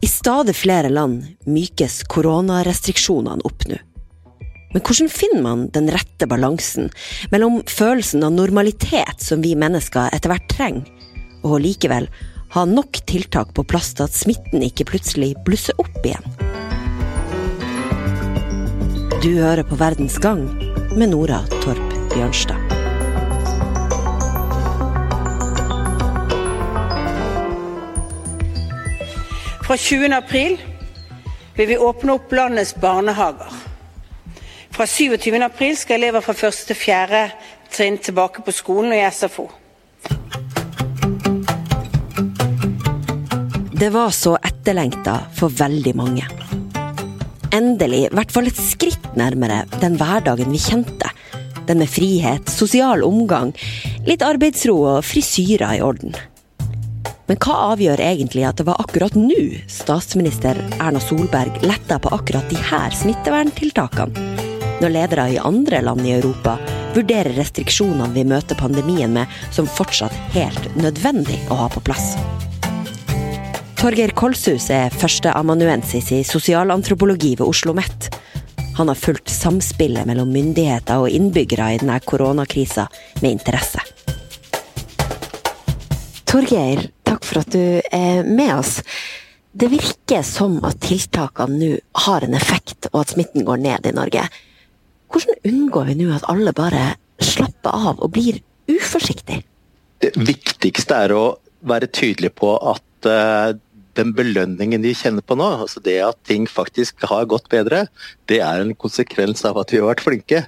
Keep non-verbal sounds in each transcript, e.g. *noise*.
I stadig flere land mykes koronarestriksjonene opp nå. Men hvordan finner man den rette balansen mellom følelsen av normalitet som vi mennesker etter hvert trenger, og likevel ha nok tiltak på plass til at smitten ikke plutselig blusser opp igjen? Du hører på Verdens gang med Nora Torp Bjørnstad. Fra 20. april vil vi åpne opp landets barnehager. Fra 27. april skal elever fra 1. til 4. trinn tilbake på skolen og i SFO. Det var så etterlengta for veldig mange. Endelig, i hvert fall et skritt nærmere den hverdagen vi kjente. Den med frihet, sosial omgang, litt arbeidsro og frisyrer i orden. Men hva avgjør egentlig at det var akkurat nå statsminister Erna Solberg letta på akkurat de her smitteverntiltakene? Når ledere i andre land i Europa vurderer restriksjonene vi møter pandemien med som fortsatt helt nødvendig å ha på plass. Torgeir Kolshus er førsteamanuensis i sosialantropologi ved Oslo OsloMet. Han har fulgt samspillet mellom myndigheter og innbyggere i denne koronakrisa med interesse. Torgeir, takk for at du er med oss. Det virker som at tiltakene nå har en effekt, og at smitten går ned i Norge. Hvordan unngår vi nå at alle bare slapper av og blir uforsiktige? Det viktigste er å være tydelig på at uh, den belønningen de kjenner på nå, altså det at ting faktisk har gått bedre, det er en konsekvens av at vi har vært flinke.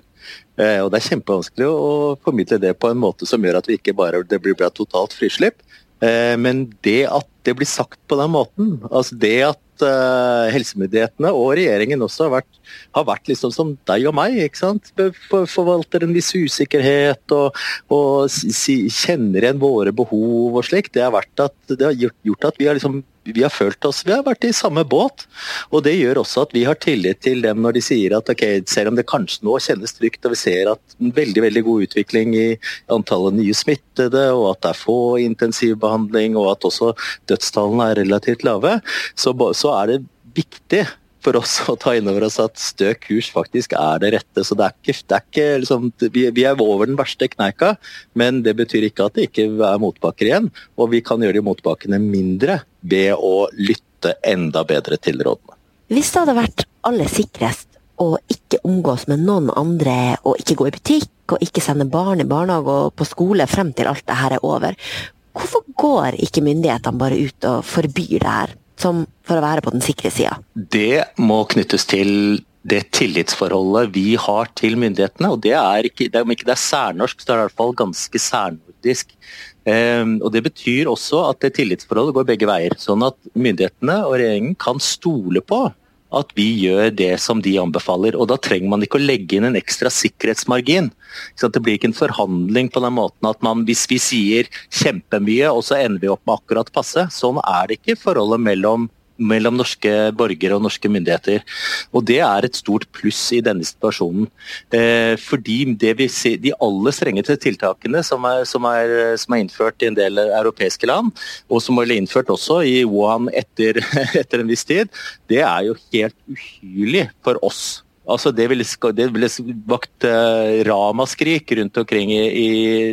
Uh, og Det er kjempevanskelig å formidle det på en måte som gjør at vi ikke bare det blir totalt frislipp, Eh, men det at det blir sagt på den måten, altså det at uh, helsemyndighetene og regjeringen også har vært, har vært liksom som deg og meg. ikke sant? Forvalter en viss usikkerhet og, og si, kjenner igjen våre behov og slik. Det har, at, det har gjort, gjort at vi har liksom vi har følt oss, vi har vært i samme båt. Og det gjør også at vi har tillit til dem når de sier at ok, selv om det kanskje nå kjennes trygt og vi ser at en veldig veldig god utvikling i antallet nye smittede, og at det er få intensivbehandling og at også dødstallene er relativt lave, så, så er det viktig for oss å ta inn over oss at stø kurs faktisk er det rette. Så det er ikke, det er ikke liksom, vi, vi, er over den verste kneika, men det betyr ikke at det ikke er motbakker igjen. Og vi kan gjøre de motbakkene mindre ved å lytte enda bedre til rådene. Hvis det hadde vært aller sikrest å ikke omgås med noen andre, og ikke gå i butikk og ikke sende barn i barnehage og på skole frem til alt det her er over, hvorfor går ikke myndighetene bare ut og forbyr det her? Som for å være på den sikre sida? Det må knyttes til det tillitsforholdet vi har til myndighetene. og Det er ikke, det om ikke det er særnorsk, så er det i hvert fall ganske særnordisk. Um, og Det betyr også at det tillitsforholdet går begge veier. Sånn at myndighetene og regjeringen kan stole på at vi gjør det som de anbefaler. og Da trenger man ikke å legge inn en ekstra sikkerhetsmargin. Det blir ikke en forhandling på den måten at man, hvis vi sier kjempemye og så ender vi opp med akkurat passe. Sånn er det ikke forholdet mellom mellom norske borgere og norske myndigheter. Og Det er et stort pluss i denne situasjonen. Eh, fordi ser, De aller strengeste tiltakene som er, som, er, som er, innført i en del europeiske land, og som ble innført også i Wuhan etter, *laughs* etter en viss tid, det er jo helt uhyrlig for oss Altså det ville, det ville vakt eh, ramaskrik rundt omkring i, i,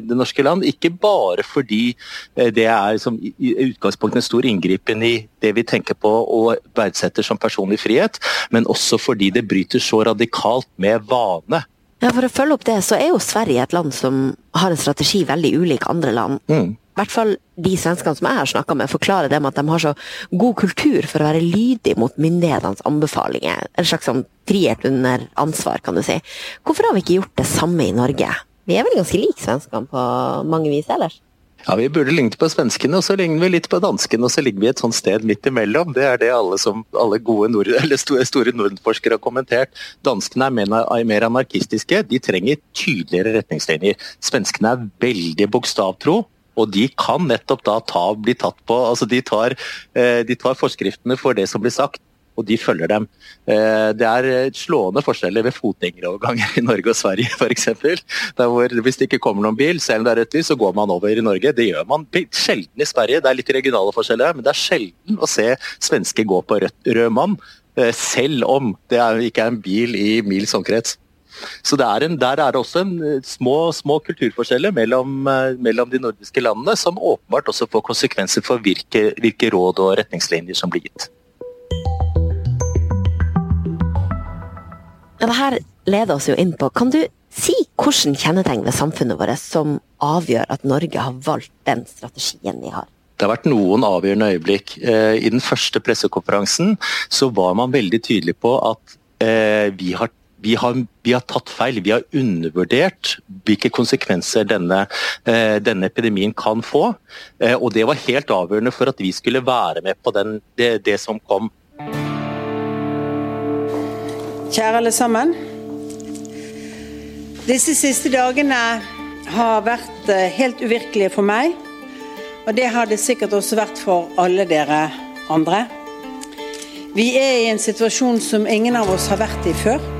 det norske land. Ikke bare fordi eh, det er som, i utgangspunktet en stor inngripen i det vi tenker på og verdsetter som personlig frihet, men også fordi det bryter så radikalt med vane. Ja, For å følge opp det, så er jo Sverige et land som har en strategi veldig ulik andre land. Mm hvert fall de svenskene som jeg har snakka med, forklarer det med at de har så god kultur for å være lydig mot myndighetenes anbefalinger. En slags sånn frihet under ansvar, kan du si. Hvorfor har vi ikke gjort det samme i Norge? Vi er vel ganske like svenskene på mange vis ellers? Ja, Vi burde ligne på svenskene, og så ligner vi litt på danskene, og så ligger vi et sånt sted midt imellom. Det er det alle, som, alle gode nord, *laughs* store, store nordenforskere har kommentert. Danskene er mer, er mer anarkistiske, de trenger tydeligere retningslinjer. Svenskene er veldig bokstavtro, og de kan nettopp da ta, bli tatt på altså de tar, eh, de tar forskriftene for det som blir sagt, og de følger dem. Eh, det er slående forskjeller ved fotgjengeroverganger i Norge og Sverige f.eks. Hvis det ikke kommer noen bil, selv om det er rødt lys, så går man over i Norge. Det gjør man sjelden i Sverige. Det er litt regionale forskjeller, men det er sjelden å se svensker gå på rød, rød mann, eh, selv om det ikke er en bil i mils omkrets. Så er en, Der er det også en eh, små, små kulturforskjeller mellom, eh, mellom, de nordiske landene, som åpenbart også får konsekvenser for hvilke, hvilke råd og retningslinjer som blir gitt. Ja, det her leder oss jo inn på Kan du si hvilke kjennetegn ved samfunnet vårt som avgjør at Norge har valgt den strategien vi har? Det har vært noen avgjørende øyeblikk. Eh, I den første pressekonferansen så var man veldig tydelig på at vi har vi har, vi har, tatt feil. Vi har undervurdert hvilke konsekvenser denne, eh, denne epidemien kan få. Eh, og det var helt avgjørende for at vi skulle være med på den, det, det, som kom. Kjære alle sammen. Disse siste dagene har vært eh, helt uvirkelige for meg. Og det har det sikkert også vært for alle dere andre. Vi er i en situasjon som ingen av oss har vært i før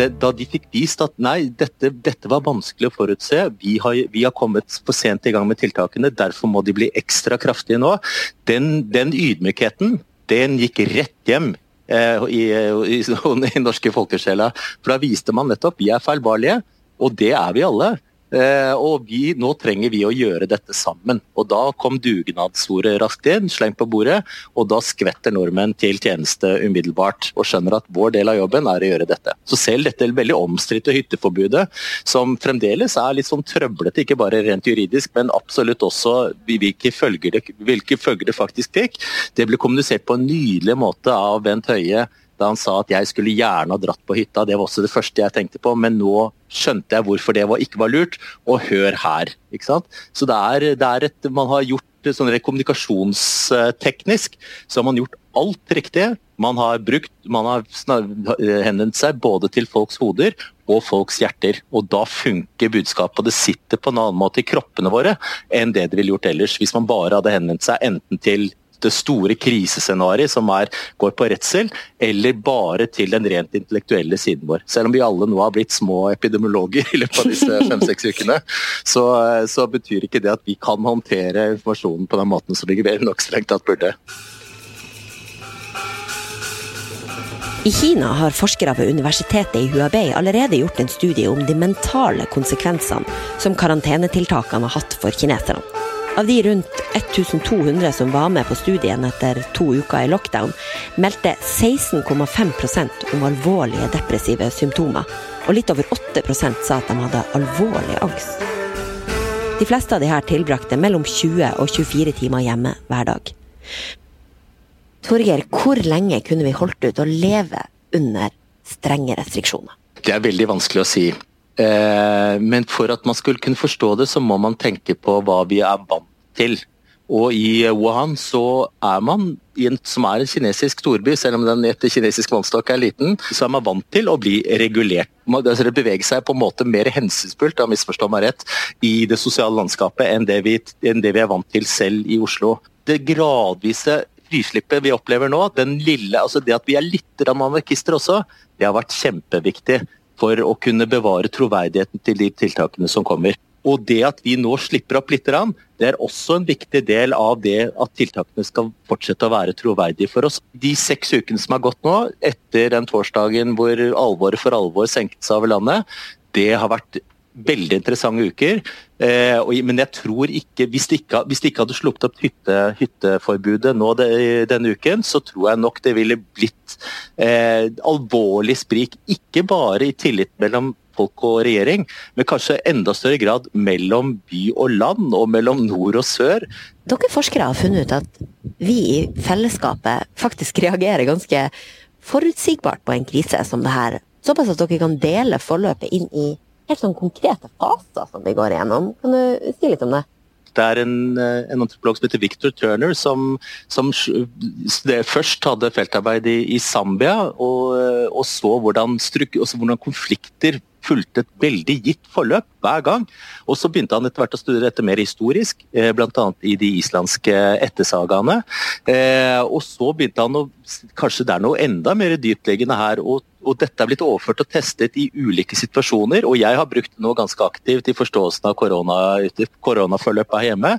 det, da de fikk vist at nei, dette, dette var vanskelig å forutse, vi har, vi har, kommet for sent i gang med tiltakene, derfor må de bli ekstra kraftige nå. Den, den ydmykheten, den gikk rett hjem eh, i, i, i, i norske folkesjela. For da viste man nettopp vi er feilbarlige, og det er vi alle. Eh, og vi, nå trenger vi å gjøre dette sammen. Og da kom dugnadsordet raskt inn, slengt på bordet, og da skvetter nordmenn til tjeneste umiddelbart. Og skjønner at vår del av jobben er å gjøre dette. Så selv dette veldig omstridte hytteforbudet, som fremdeles er litt sånn trøblete, ikke bare rent juridisk, men absolutt også hvilke følger det, hvilke følger det faktisk fikk, det ble kommunisert på en nydelig måte av Bent Høie da han sa at jeg skulle gjerne ha dratt på hytta. Det var også det første jeg tenkte på, men nå skjønte jeg hvorfor det var, ikke var lurt. Og hør her. ikke sant? Så det er, det er et, man har gjort sånn kommunikasjonsteknisk så har man gjort alt riktig. Man har brukt, man har henvendt seg både til folks hoder og folks hjerter. Og da funker budskapet, og det sitter på en annen måte i kroppene våre enn det det ville gjort ellers. Hvis man bare hadde henvendt seg enten til det store krisescenarioet som er, går på redsel, eller bare til den rent intellektuelle siden vår. Selv om vi alle nå har blitt små epidemiologer i løpet av disse *laughs* fem-seks ukene, så, så, betyr ikke det at vi kan håndtere informasjonen på den måten som vi nok strengt tatt burde. I Kina har forskere ved universitetet i Huabei allerede gjort en studie om de mentale konsekvensene som karantenetiltakene har hatt for kineserne. Av de rundt 1200 som var med på studien etter to uker i lockdown, meldte 16,5% om alvorlige depressive symptomer, og litt over 8% sa at de hadde alvorlig angst. De fleste av de her tilbrakte mellom 20 og 24 timer hjemme hver dag. Torgeir, hvor lenge kunne vi holdt ut å leve under strenge restriksjoner? Det er veldig vanskelig å si. Eh, men for at man skulle kunne forstå det, så må man tenke på hva vi er vant til. Og i Wuhan så er man, en, som er en kinesisk storby, selv om den etter kinesisk vannstokk er liten, så er man vant til å bli regulert. Man altså beveger seg på en måte mer hensynsfullt, da misforstå meg rett, i det sosiale landskapet enn det, vi, enn det vi er vant til selv i Oslo. Det gradvise frislippet vi opplever nå, den lille, altså det at vi er litt anarkister også, det har vært kjempeviktig for å kunne bevare troverdigheten til de tiltakene som kommer. Og det at vi nå slipper opp litt, det er også en viktig del av det at tiltakene skal fortsette å være troverdige for oss. De seks ukene som har gått nå, etter den torsdagen hvor alvoret for alvor senket seg over landet, det har vært veldig interessante uker. Eh, men jeg tror ikke hvis, de ikke hvis de ikke hadde sluppet opp hytte, hytteforbudet nå de, denne uken, så tror jeg nok det ville blitt eh, alvorlig sprik. Ikke bare i tillit mellom folk og regjering, men kanskje enda større grad mellom by og land, og mellom nord og sør. Dere forskere har funnet ut at vi i fellesskapet faktisk reagerer ganske forutsigbart på en krise som det her. Såpass at dere kan dele forløpet inn i helt sånn konkrete faser som vi går igjennom. Kan du si litt om det? Det er en, eh, en antropolog som heter Victor Turner, som, som først hadde feltarbeid i, i Zambia, og, og så hvordan, hvordan, konflikter fulgte et veldig gitt forløp hver gang. Og så begynte han etter hvert å studere dette mer historisk, eh, bl.a. i de islandske ettersagaene. Eh, og så begynte han å Kanskje det er noe enda mer dyptliggende her. og og dette er blitt overført og testet i ulike situasjoner. Og jeg har brukt det nå ganske aktivt i forståelsen av korona, koronaforløpet her hjemme.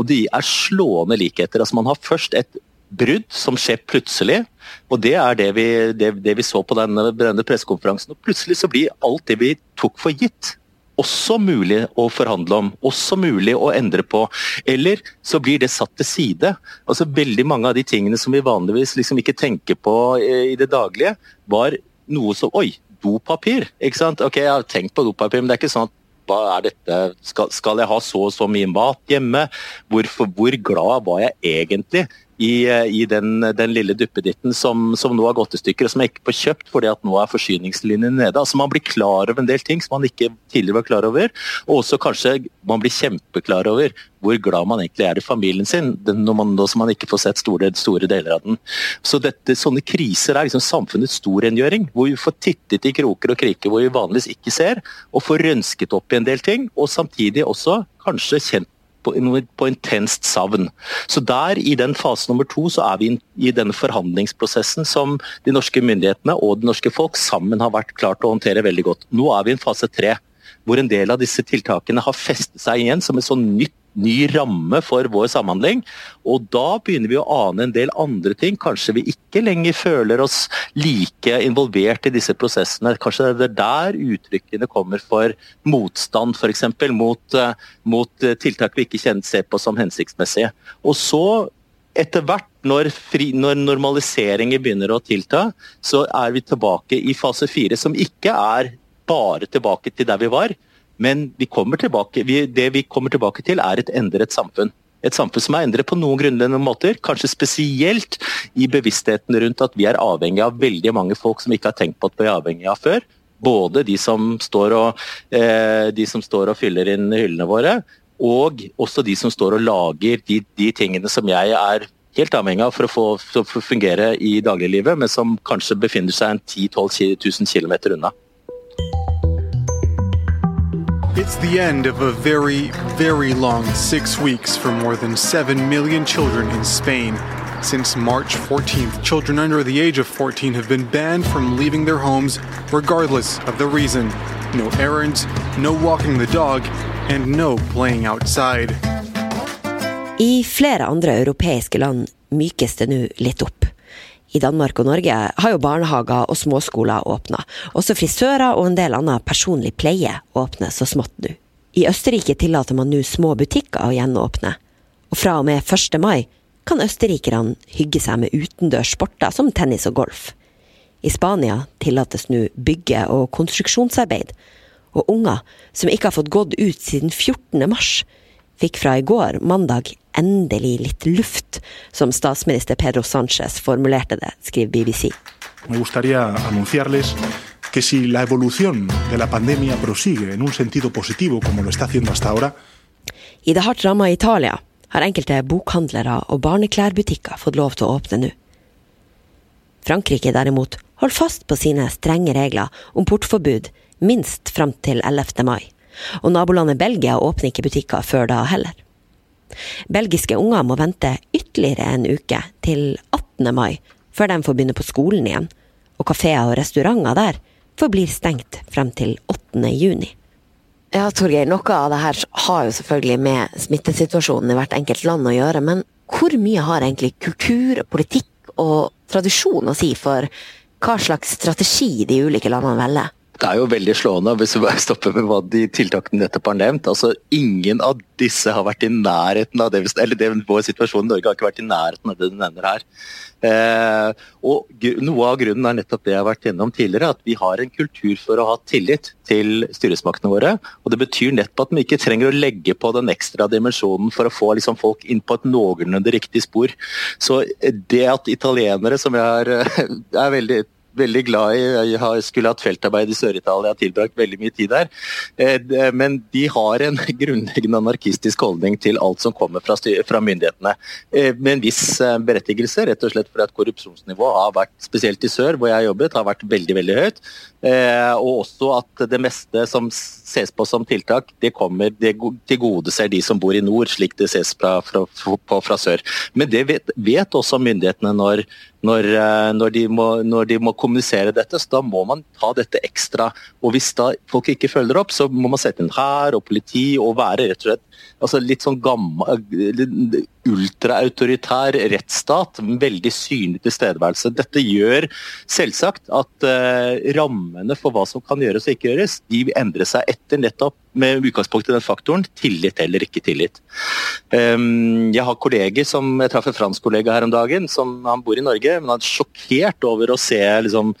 Og de er slående likheter. Altså Man har først et brudd som skjer plutselig. Og det er det vi, det, det vi så på denne, denne pressekonferansen. Og plutselig så blir alt det vi tok for gitt, også mulig å forhandle om, også mulig å endre på. Eller så blir det satt til side. Altså Veldig mange av de tingene som vi vanligvis liksom ikke tenker på eh, i det daglige, var noe som Oi, dopapir! ikke sant? Ok, jeg har tenkt på dopapir, men det er ikke sånn at hva er dette, skal, skal jeg ha så og så mye mat hjemme? Hvorfor, hvor glad var jeg egentlig i, i den, den, lille duppeditten som, som, nå har gått i stykker, og som jeg ikke får kjøpt fordi at nå er forsyningslinjen nede. Altså Man blir klar over en del ting som man ikke tidligere var klar over. Og også kanskje man blir kjempeklar over hvor glad man egentlig er i familien sin, når man, nå man ikke får sett store, store deler av den. Så dette, Sånne kriser er liksom samfunnets storrengjøring, hvor vi får tittet i kroker og kriker hvor vi vanligvis ikke ser, og får rønsket opp i en del ting, og samtidig også kanskje kjent på, på intenst savn. Så der, i den fase nummer to, så er vi i denne forhandlingsprosessen som de norske myndighetene og det norske folk sammen har vært klart å håndtere veldig godt. Nå er vi i en fase tre, hvor en del av disse tiltakene har festet seg igjen som et sånn nytt ny ramme for vår samhandling. Og da begynner vi å ane en del andre ting. Kanskje vi ikke lenger føler oss like involvert i disse prosessene. Kanskje det er der uttrykkene kommer for motstand, f.eks. Mot, eh, mot eh, tiltak vi ikke kjenner, ser på som hensiktsmessige. Og så etter hvert, når, fri, når, normaliseringer begynner å tilta, så er vi tilbake i fase fire, som ikke er bare tilbake til der vi var, men vi tilbake, vi, det vi kommer tilbake til, er et endret samfunn. Et samfunn som er endret på noen grunnleggende måter, kanskje spesielt i bevisstheten rundt at vi er avhengig av veldig mange folk som vi ikke har tenkt på at vi er avhengig av før. Både de som står og, eh, som står og fyller inn hyllene våre, og også de som står og lager de, de tingene som jeg er helt avhengig av for å få for å fungere i dagliglivet, men som kanskje befinner seg en 10 000-12 000 km unna. It's the end of a very, very long six weeks for more than 7 million children in Spain. Since March 14th, children under the age of 14 have been banned from leaving their homes, regardless of the reason. No errands, no walking the dog, and no playing outside. I flere andre europeiske land mykes det nå litt. I Danmark og Norge har jo barnehager og småskoler åpna. Også frisører og en del annen personlig pleie åpner så smått nå. I Østerrike tillater man nå små butikker å gjenåpne. Og fra og med 1. mai kan østerrikerne hygge seg med utendørs sporter som tennis og golf. I Spania tillates nå bygge- og konstruksjonsarbeid. Og unger som ikke har fått gått ut siden 14. mars, fikk fra i går, mandag, endelig litt luft, som statsminister Pedro Sánchez formulerte det, skriver BBC. Me gustaría anunciarles que si la evolución de la pandemia prosigue en un sentido positivo como lo está haciendo hasta ahora I det hardt ramma Italia har enkelte bokhandlere og barneklærbutikker fått lov til å åpne nå. Frankrike derimot holder fast på sine strenge regler om portforbud minst fram til 11. mai. Og nabolandet Belgia åpner ikke butikker før da heller. Belgiske unger må vente ytterligere en uke, til 18. mai, før de får begynne på skolen igjen, og kafeer og restauranter der forblir stengt frem til 8. juni. Ja, Torgeir, noe av det her har jo selvfølgelig med smittesituasjonen i hvert enkelt land å gjøre, men hvor mye har egentlig kultur, politikk og tradisjon å si for hva slags strategi de ulike landene velger? Det er jo veldig slående hvis vi bare stopper med hva de tiltakene nettopp har nevnt. altså Ingen av disse har vært i nærheten av det, eller det, vår situasjon i Norge har ikke vært i nærheten av det du nevner her. Eh, og Noe av grunnen er nettopp det jeg har vært gjennom tidligere, at vi har en kultur for å ha tillit til styresmaktene våre. og Det betyr nettopp at vi ikke trenger å legge på den ekstra dimensjonen for å få liksom, folk inn på et noenlunde riktig spor. Så det at italienere, som jeg er, *laughs* er veldig veldig glad i. Jeg skulle hatt feltarbeid i Sør-Italia, tilbrakt veldig mye tid der. Eh, men de har en *laughs* grunnleggende anarkistisk holdning til alt som kommer fra, fra myndighetene. Eh, med en viss eh, berettigelse, rett og slett fordi at korrupsjonsnivået har vært, spesielt i sør hvor jeg har jobbet, har vært veldig veldig høyt. Og også at det meste som ses på som tiltak, det kommer det tilgodeser de som bor i nord, slik det ses fra, fra, på fra sør. Men det vet, vet også myndighetene når når, eh, når, de må, når, de må, kommunisere dette. Så da må man ta dette ekstra. Og hvis da folk ikke følger opp, så må man sette inn hær og politi og være rett og slett altså litt sånn gammel ultraautoritær rettsstat. Veldig synlig tilstedeværelse. Dette gjør selvsagt at uh, rammene for hva som kan gjøres og ikke gjøres, de endrer seg etter nettopp med utgangspunkt i den faktoren tillit eller ikke tillit. Um, jeg har kolleger som, jeg traff en fransk kollega her om dagen, som han bor i Norge, men han er sjokkert over å se liksom,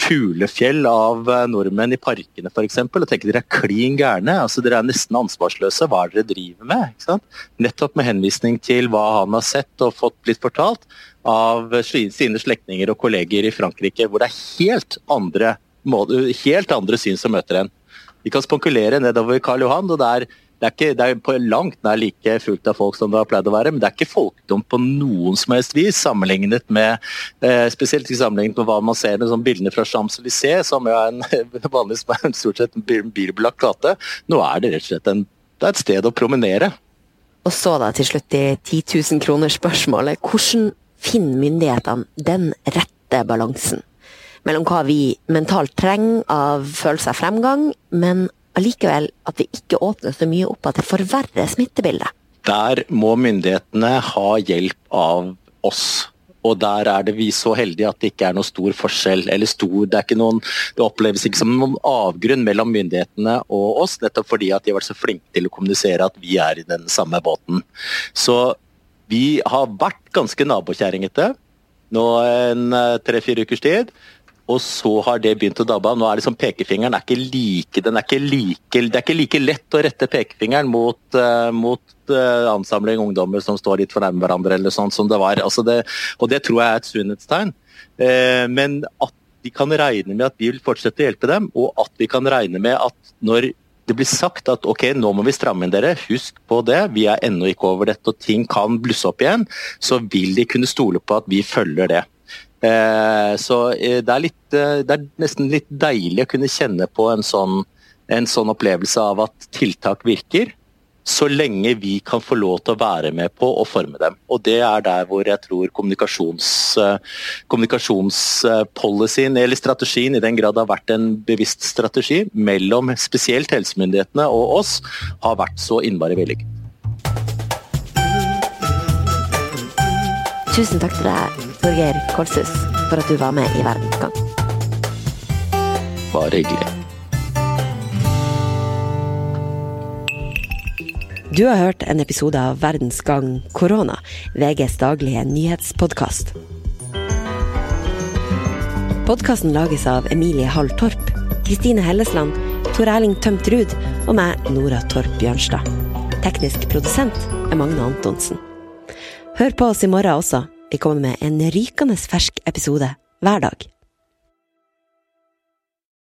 fuglefjell av eh, nordmenn i parkene f.eks. og tenker dere er klin gærne. Altså, dere er nesten ansvarsløse. Hva er det dere driver med? Nettopp med henvisning til hva han har sett og fått blitt fortalt av sine slektninger og kolleger i Frankrike, hvor det er helt andre, helt andre syn som møter en. Vi kan spankulere nedover Karl Johan, og det er det er, ikke, det er på langt nær like fullt av folk som det har pleid å være, men det er ikke folkdom på noen som helst vis, sammenlignet med eh, spesielt sammenlignet med hva man ser med sånn bildene fra Champs-Élysées, *laughs* som er en vanligvis en stort sett en bilbelagt gate. Nå er det rett og slett en, det er et sted å promenere. Og så da til slutt de 10 000 kroner-spørsmålet. Hvordan finner myndighetene den rette balansen? Mellom hva vi mentalt trenger av følelse av fremgang, men allikevel at vi ikke åpner så mye opp at det forverrer smittebildet? Der må myndighetene ha hjelp av oss. Og der er det vi så heldige at det ikke er noe stor forskjell. eller stor, Det, noen, det oppleves ikke som noen avgrunn mellom myndighetene og oss, nettopp fordi at de har vært så flinke til å kommunisere at vi er i den samme båten. Så vi har vært ganske nabokjerringete nå en eh, tre-fire ukers tid. Og så har det begynt å dabbe av. Nå er liksom pekefingeren er ikke like, er ikke like, Det er ikke like lett å rette pekefingeren mot, uh, mot uh, ansamling ungdommer som står litt for nærme hverandre, eller sånn som det var. Altså det, og det tror jeg er et sunnhetstegn. Uh, men at vi kan regne med at vi vil fortsette å hjelpe dem, og at vi kan regne med at når det blir sagt at ok, nå må vi stramme inn dere, husk på det, vi er ennå ikke over dette og ting kan blusse opp igjen, så vil de kunne stole på at vi følger det. Eh, så eh, det er, litt, eh, det er nesten litt deilig å kunne kjenne på en sånn, en sånn opplevelse av at tiltak virker så lenge vi kan få lov til å være med på å forme dem. Og Det er der hvor jeg tror kommunikasjons, kommunikasjonspolicyen, eller strategien, i den grad har vært en bevisst strategi mellom spesielt helsemyndighetene og oss, har vært så innmari vellykket. Tusen takk til deg, Torgeir Kolshus, for at du var med i Verdensgang. Bare hyggelig. Du har hørt en episode av Verdensgang korona, VGs daglige nyhetspodkast. Podkasten lages av Emilie Hall Torp, Kristine Hellesland, Tor Erling Tømt Ruud og meg, Nora Torp Bjørnstad. Teknisk produsent er Magne Antonsen. Hør på oss i morgen også. Vi kommer med en rykende fersk episode hver dag.